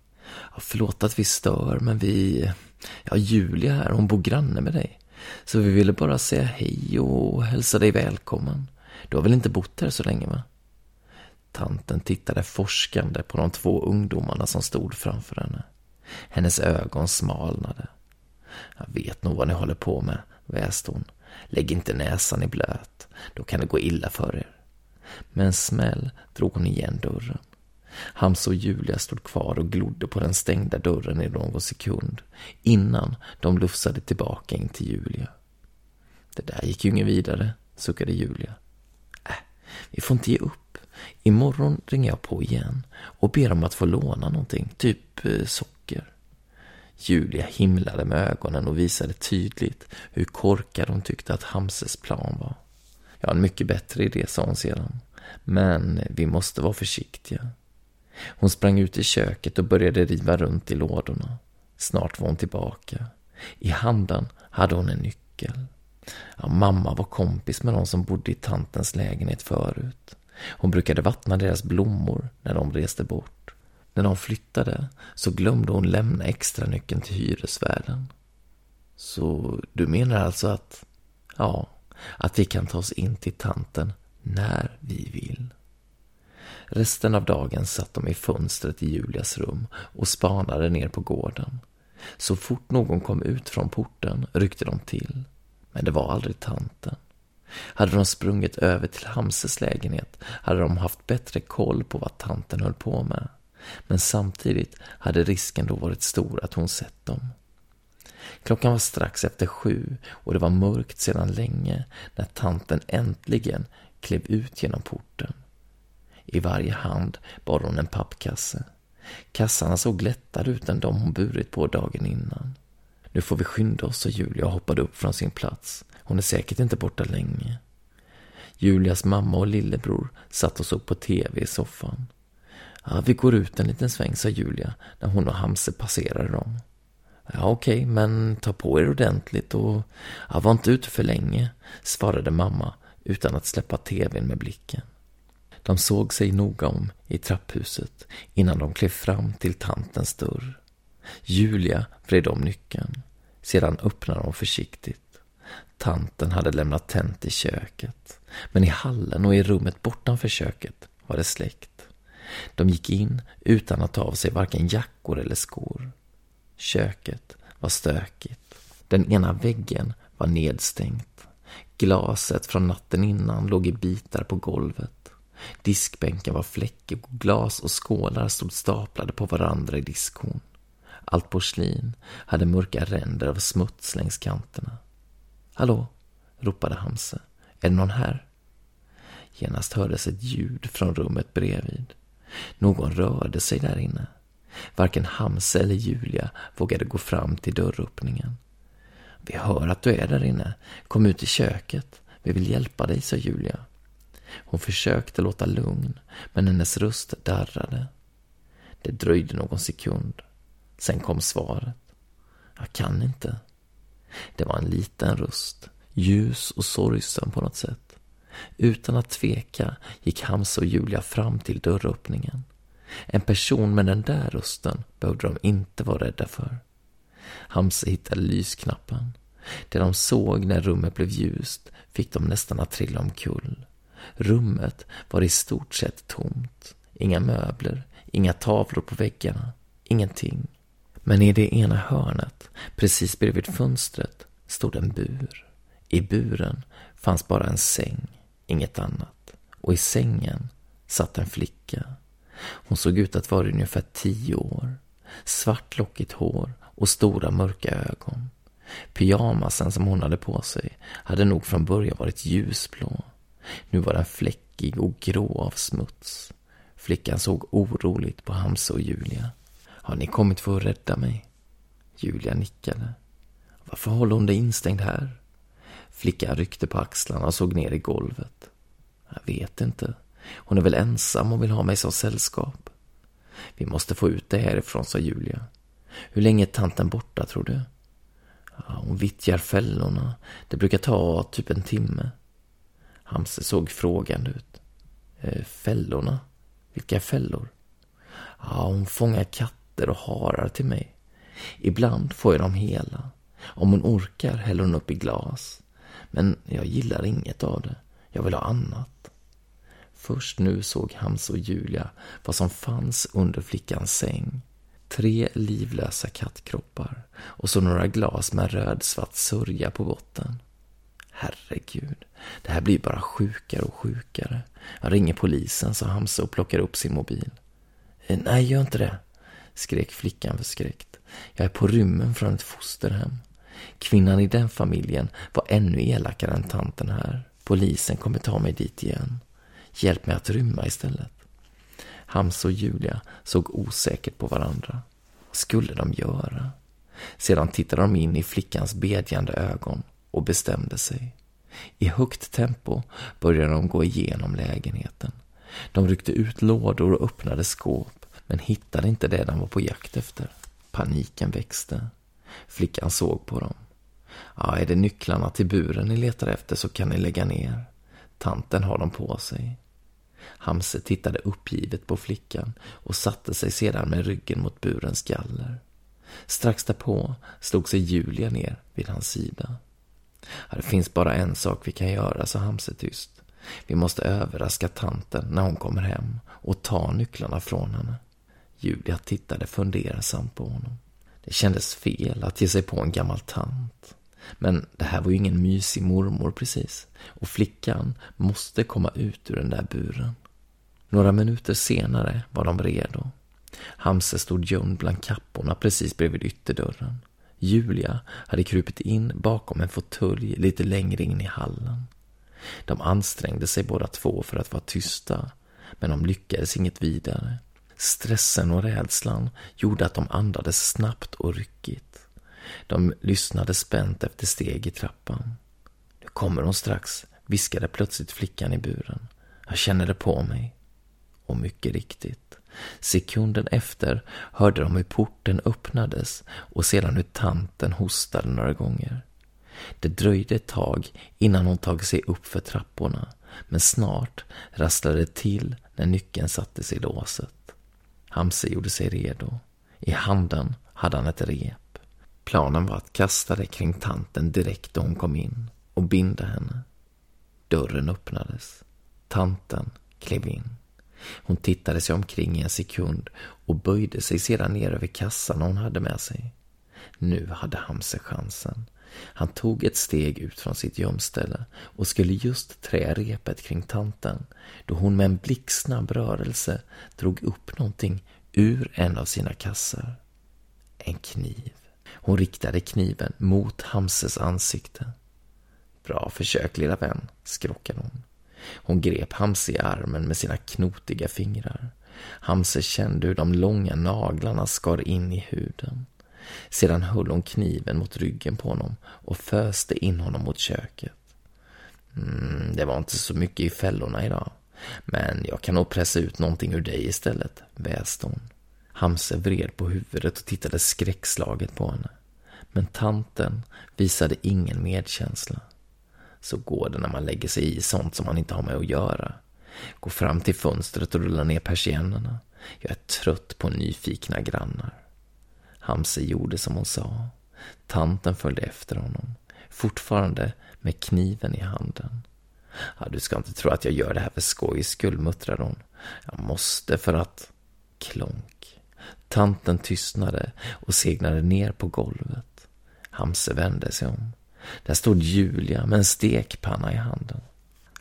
Ja, förlåt att vi stör, men vi... Ja, Julia här, hon bor granne med dig. Så vi ville bara säga hej och hälsa dig välkommen. Du har väl inte bott här så länge, va? Tanten tittade forskande på de två ungdomarna som stod framför henne. Hennes ögon smalnade. Jag vet nog vad ni håller på med, väste hon. Lägg inte näsan i blöt, då kan det gå illa för er. Med en smäll drog hon igen dörren. Hamza och Julia stod kvar och glodde på den stängda dörren i någon sekund innan de lufsade tillbaka in till Julia. Det där gick ju inget vidare, suckade Julia. Äh, vi får inte ge upp. Imorgon ringer jag på igen och ber om att få låna någonting, typ eh, socker. Julia himlade med ögonen och visade tydligt hur korkad hon tyckte att Hamses plan var. Jag har en mycket bättre idé, sa hon sedan. Men vi måste vara försiktiga. Hon sprang ut i köket och började riva runt i lådorna. Snart var hon tillbaka. I handen hade hon en nyckel. Ja, mamma var kompis med de som bodde i tantens lägenhet förut. Hon brukade vattna deras blommor när de reste bort. När de flyttade så glömde hon lämna extra nyckeln till hyresvärden. Så du menar alltså att, ja, att vi kan ta oss in till tanten när vi vill? Resten av dagen satt de i fönstret i Julias rum och spanade ner på gården. Så fort någon kom ut från porten ryckte de till. Men det var aldrig tanten. Hade de sprungit över till Hamses lägenhet hade de haft bättre koll på vad tanten höll på med. Men samtidigt hade risken då varit stor att hon sett dem. Klockan var strax efter sju och det var mörkt sedan länge när tanten äntligen klev ut genom porten. I varje hand bar hon en pappkasse. Kassarna såg lättare ut än de hon burit på dagen innan. Nu får vi skynda oss, sa Julia och hoppade upp från sin plats. Hon är säkert inte borta länge. Julias mamma och lillebror satt och såg på tv i soffan. Ja, vi går ut en liten sväng, sa Julia när hon och Hamse passerade dem. Ja, okej, okay, men ta på er ordentligt och ja, var inte ute för länge, svarade mamma utan att släppa tvn med blicken. De såg sig noga om i trapphuset innan de klev fram till tantens dörr. Julia vred om nyckeln. Sedan öppnade de försiktigt. Tanten hade lämnat tänt i köket. Men i hallen och i rummet bortanför köket var det släckt. De gick in utan att ta av sig varken jackor eller skor. Köket var stökigt. Den ena väggen var nedstängt. Glaset från natten innan låg i bitar på golvet. Diskbänken var fläckig och glas och skålar stod staplade på varandra i diskhon. Allt porslin hade mörka ränder av smuts längs kanterna. Hallå? ropade Hamse. Är det någon här? Genast hördes ett ljud från rummet bredvid. Någon rörde sig där inne. Varken Hamse eller Julia vågade gå fram till dörröppningen. Vi hör att du är där inne. Kom ut i köket. Vi vill hjälpa dig, sa Julia. Hon försökte låta lugn, men hennes röst darrade. Det dröjde någon sekund. Sen kom svaret. Jag kan inte. Det var en liten röst, ljus och sorgsen på något sätt. Utan att tveka gick Hamza och Julia fram till dörröppningen. En person med den där rösten behövde de inte vara rädda för. Hamza hittade lysknappen. Det de såg när rummet blev ljust fick dem nästan att trilla omkull. Rummet var i stort sett tomt. Inga möbler, inga tavlor på väggarna, ingenting. Men i det ena hörnet, precis bredvid fönstret, stod en bur. I buren fanns bara en säng, inget annat. Och i sängen satt en flicka. Hon såg ut att vara ungefär tio år. Svart lockigt hår och stora mörka ögon. Pyjamasen som hon hade på sig hade nog från början varit ljusblå. Nu var den fläckig och grå av smuts. Flickan såg oroligt på Hamse och Julia. Har ni kommit för att rädda mig? Julia nickade. Varför håller hon dig instängd här? Flickan ryckte på axlarna och såg ner i golvet. Jag vet inte. Hon är väl ensam och vill ha mig som sällskap. Vi måste få ut det härifrån, sa Julia. Hur länge är tanten borta, tror du? Ja, hon vittjar fällorna. Det brukar ta typ en timme. Hamse såg frågande ut. Eh, fällorna? Vilka fällor? Ja, hon fångar katter och harar till mig. Ibland får jag dem hela. Om hon orkar häller hon upp i glas. Men jag gillar inget av det. Jag vill ha annat. Först nu såg Hams och Julia vad som fanns under flickans säng. Tre livlösa kattkroppar och så några glas med rödsvart sörja på botten. Herregud, det här blir bara sjukare och sjukare. Jag ringer polisen, sa Hamse och plockar upp sin mobil. Eh, nej, gör inte det, skrek flickan förskräckt. Jag är på rymmen från ett fosterhem. Kvinnan i den familjen var ännu elakare än tanten här. Polisen kommer ta mig dit igen. Hjälp mig att rymma istället. Hamse och Julia såg osäkert på varandra. Vad skulle de göra? Sedan tittade de in i flickans bedjande ögon och bestämde sig. I högt tempo började de gå igenom lägenheten. De ryckte ut lådor och öppnade skåp, men hittade inte det de var på jakt efter. Paniken växte. Flickan såg på dem. Ja, är det nycklarna till buren ni letar efter så kan ni lägga ner. Tanten har dem på sig. Hamse tittade uppgivet på flickan och satte sig sedan med ryggen mot burens galler. Strax därpå slog sig Julia ner vid hans sida. Det finns bara en sak vi kan göra, sa Hamse tyst. Vi måste överraska tanten när hon kommer hem och ta nycklarna från henne. Julia tittade fundersamt på honom. Det kändes fel att ge sig på en gammal tant. Men det här var ju ingen mysig mormor precis. Och flickan måste komma ut ur den där buren. Några minuter senare var de redo. Hamse stod gömd bland kapporna precis bredvid ytterdörren. Julia hade krupit in bakom en fåtölj lite längre in i hallen. De ansträngde sig båda två för att vara tysta, men de lyckades inget vidare. Stressen och rädslan gjorde att de andades snabbt och ryckigt. De lyssnade spänt efter steg i trappan. Nu kommer hon strax, viskade plötsligt flickan i buren. Jag känner det på mig. Och mycket riktigt. Sekunden efter hörde de hur porten öppnades och sedan hur tanten hostade några gånger. Det dröjde ett tag innan hon tagit sig upp för trapporna, men snart rasslade det till när nyckeln sattes i låset. Hamse gjorde sig redo. I handen hade han ett rep. Planen var att kasta det kring tanten direkt då hon kom in och binda henne. Dörren öppnades. Tanten klev in. Hon tittade sig omkring i en sekund och böjde sig sedan ner över kassan hon hade med sig. Nu hade Hamse chansen. Han tog ett steg ut från sitt gömställe och skulle just trä repet kring tanten då hon med en blixtsnabb rörelse drog upp någonting ur en av sina kassar. En kniv. Hon riktade kniven mot Hamses ansikte. Bra försök, lilla vän, skrockade hon. Hon grep Hamse i armen med sina knotiga fingrar. Hamse kände hur de långa naglarna skar in i huden. Sedan höll hon kniven mot ryggen på honom och föste in honom mot köket. Mm, det var inte så mycket i fällorna idag. Men jag kan nog pressa ut någonting ur dig istället, väste hon. Hamse vred på huvudet och tittade skräckslaget på henne. Men tanten visade ingen medkänsla. Så går det när man lägger sig i sånt som man inte har med att göra. Gå fram till fönstret och rulla ner persiennerna. Jag är trött på nyfikna grannar. Hamse gjorde som hon sa. Tanten följde efter honom, fortfarande med kniven i handen. Ja, du ska inte tro att jag gör det här för skojs skull, muttrade hon. Jag måste för att... Klonk. Tanten tystnade och segnade ner på golvet. Hamse vände sig om. Där stod Julia med en stekpanna i handen.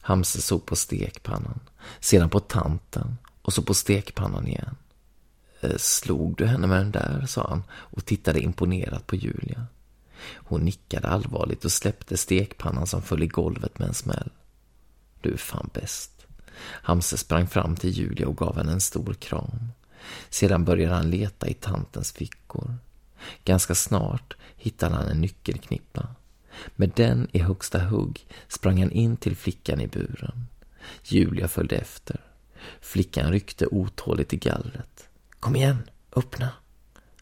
Hamse såg på stekpannan, sedan på tanten och så på stekpannan igen. Eh, slog du henne med den där, sa han och tittade imponerat på Julia. Hon nickade allvarligt och släppte stekpannan som föll i golvet med en smäll. Du är fan bäst. Hamse sprang fram till Julia och gav henne en stor kram. Sedan började han leta i tantens fickor. Ganska snart hittade han en nyckelknippa. Med den i högsta hugg sprang han in till flickan i buren. Julia följde efter. Flickan ryckte otåligt i gallret. Kom igen, öppna!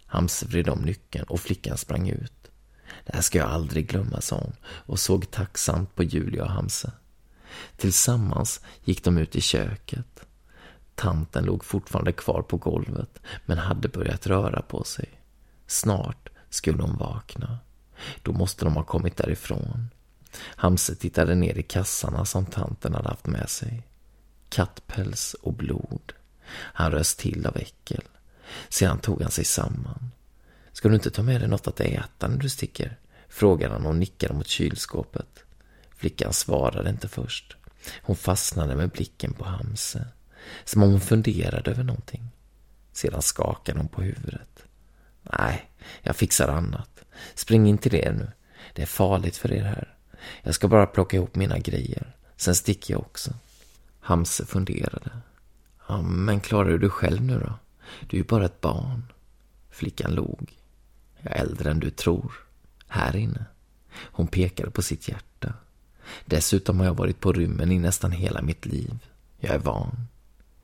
Hams vred om nyckeln och flickan sprang ut. Det här ska jag aldrig glömma, sa hon och såg tacksamt på Julia och Hamse. Tillsammans gick de ut i köket. Tanten låg fortfarande kvar på golvet men hade börjat röra på sig. Snart skulle hon vakna. Då måste de ha kommit därifrån. Hamse tittade ner i kassarna som tanten hade haft med sig. Kattpäls och blod. Han rös till av äckel. Sedan tog han sig samman. Ska du inte ta med dig något att äta när du sticker? Frågade han och nickade mot kylskåpet. Flickan svarade inte först. Hon fastnade med blicken på Hamse. Som om hon funderade över någonting. Sedan skakade hon på huvudet. Nej, jag fixar annat. Spring in till er nu. Det är farligt för er här. Jag ska bara plocka ihop mina grejer. Sen sticker jag också. Hamse funderade. Ja, men klarar du dig själv nu då? Du är ju bara ett barn. Flickan log. Jag är äldre än du tror. Här inne. Hon pekade på sitt hjärta. Dessutom har jag varit på rymmen i nästan hela mitt liv. Jag är van.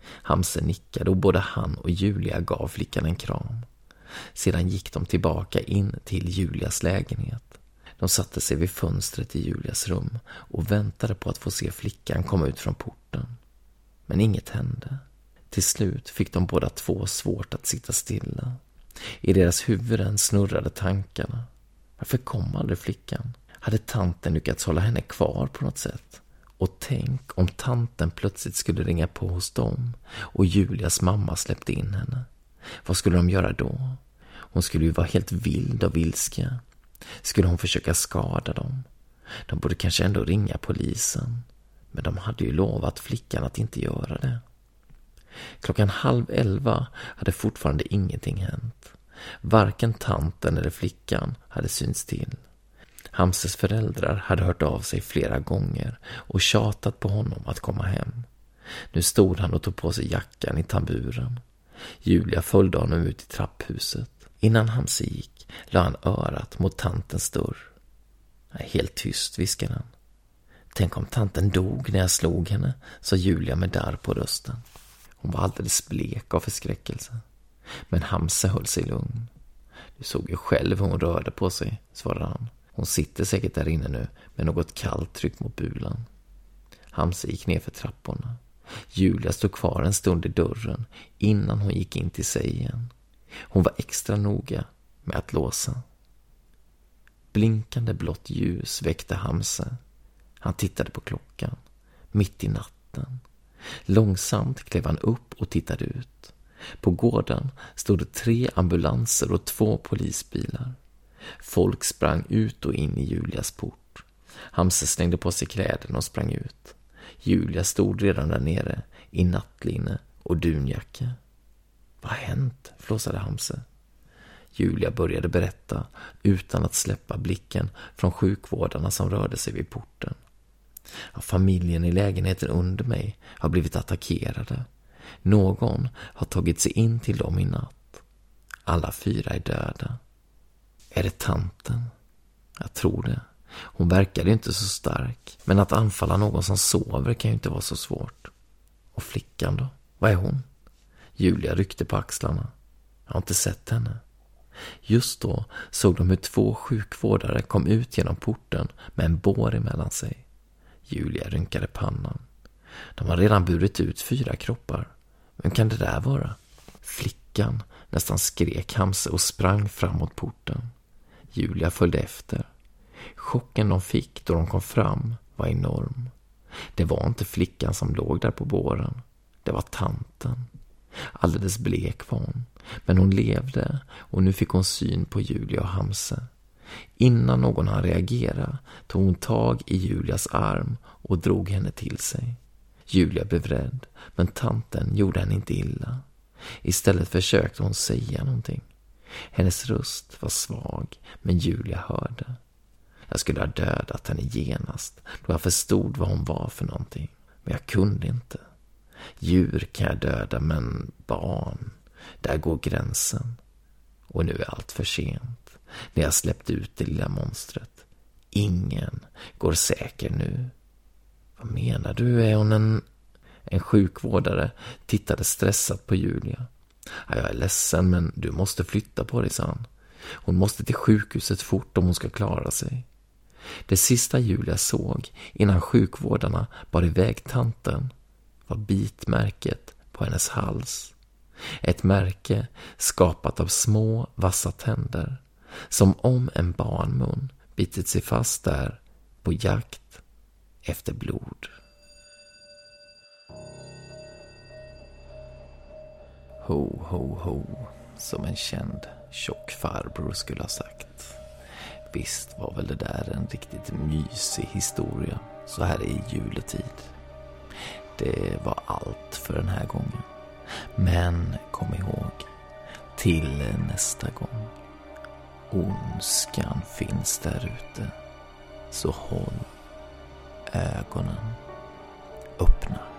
Hamse nickade och både han och Julia gav flickan en kram. Sedan gick de tillbaka in till Julias lägenhet. De satte sig vid fönstret i Julias rum och väntade på att få se flickan komma ut från porten. Men inget hände. Till slut fick de båda två svårt att sitta stilla. I deras huvuden snurrade tankarna. Varför kom aldrig flickan? Hade tanten lyckats hålla henne kvar på något sätt? Och tänk om tanten plötsligt skulle ringa på hos dem och Julias mamma släppte in henne. Vad skulle de göra då? Hon skulle ju vara helt vild och vilska. Skulle hon försöka skada dem? De borde kanske ändå ringa polisen. Men de hade ju lovat flickan att inte göra det. Klockan halv elva hade fortfarande ingenting hänt. Varken tanten eller flickan hade synts till. Hamses föräldrar hade hört av sig flera gånger och tjatat på honom att komma hem. Nu stod han och tog på sig jackan i tamburen. Julia följde honom ut i trapphuset. Innan Hamse gick la han örat mot tantens dörr. Helt tyst, viskade han. Tänk om tanten dog när jag slog henne, sa Julia med darr på rösten. Hon var alldeles blek av förskräckelse. Men Hamse höll sig lugn. Du såg ju själv hur hon rörde på sig, svarade han. Hon sitter säkert där inne nu med något kallt tryck mot bulan. Hamse gick ner för trapporna. Julia stod kvar en stund i dörren innan hon gick in till sig igen. Hon var extra noga med att låsa. Blinkande blått ljus väckte Hamse. Han tittade på klockan. Mitt i natten. Långsamt klev han upp och tittade ut. På gården stod det tre ambulanser och två polisbilar. Folk sprang ut och in i Julias port. Hamse slängde på sig kläderna och sprang ut. Julia stod redan där nere i nattlinne och dunjacka. Vad har hänt? flåsade Hamse. Julia började berätta utan att släppa blicken från sjukvårdarna som rörde sig vid porten. Familjen i lägenheten under mig har blivit attackerade. Någon har tagit sig in till dem i natt. Alla fyra är döda. Är det tanten? Jag tror det. Hon verkade inte så stark. Men att anfalla någon som sover kan ju inte vara så svårt. Och flickan då? Vad är hon? Julia ryckte på axlarna. Jag har inte sett henne. Just då såg de hur två sjukvårdare kom ut genom porten med en bår emellan sig. Julia rynkade pannan. De har redan burit ut fyra kroppar. Vem kan det där vara? Flickan, nästan skrek Hamse och sprang fram mot porten. Julia följde efter. Chocken de fick då de kom fram var enorm. Det var inte flickan som låg där på båren. Det var tanten. Alldeles blek var hon. Men hon levde och nu fick hon syn på Julia och Hamse. Innan någon hann reagera tog hon tag i Julias arm och drog henne till sig. Julia blev rädd, men tanten gjorde henne inte illa. Istället försökte hon säga någonting. Hennes röst var svag, men Julia hörde. Jag skulle ha dödat henne genast, då jag förstod vad hon var för någonting. Men jag kunde inte. Djur kan jag döda, men barn, där går gränsen. Och nu är allt för sent, när jag släppt ut det lilla monstret. Ingen går säker nu. Vad menar du? Är hon en... En sjukvårdare tittade stressat på Julia. Jag är ledsen, men du måste flytta på dig, sa han. Hon måste till sjukhuset fort om hon ska klara sig. Det sista Julia såg innan sjukvårdarna bar iväg tanten var bitmärket på hennes hals. Ett märke skapat av små vassa tänder, som om en barnmun bitit sig fast där på jakt efter blod. Ho, ho, ho, som en känd tjock farbror skulle ha sagt. Visst var väl det där en riktigt mysig historia så här i juletid. Det var allt för den här gången. Men kom ihåg, till nästa gång. Ondskan finns där ute. Så håll ögonen öppna.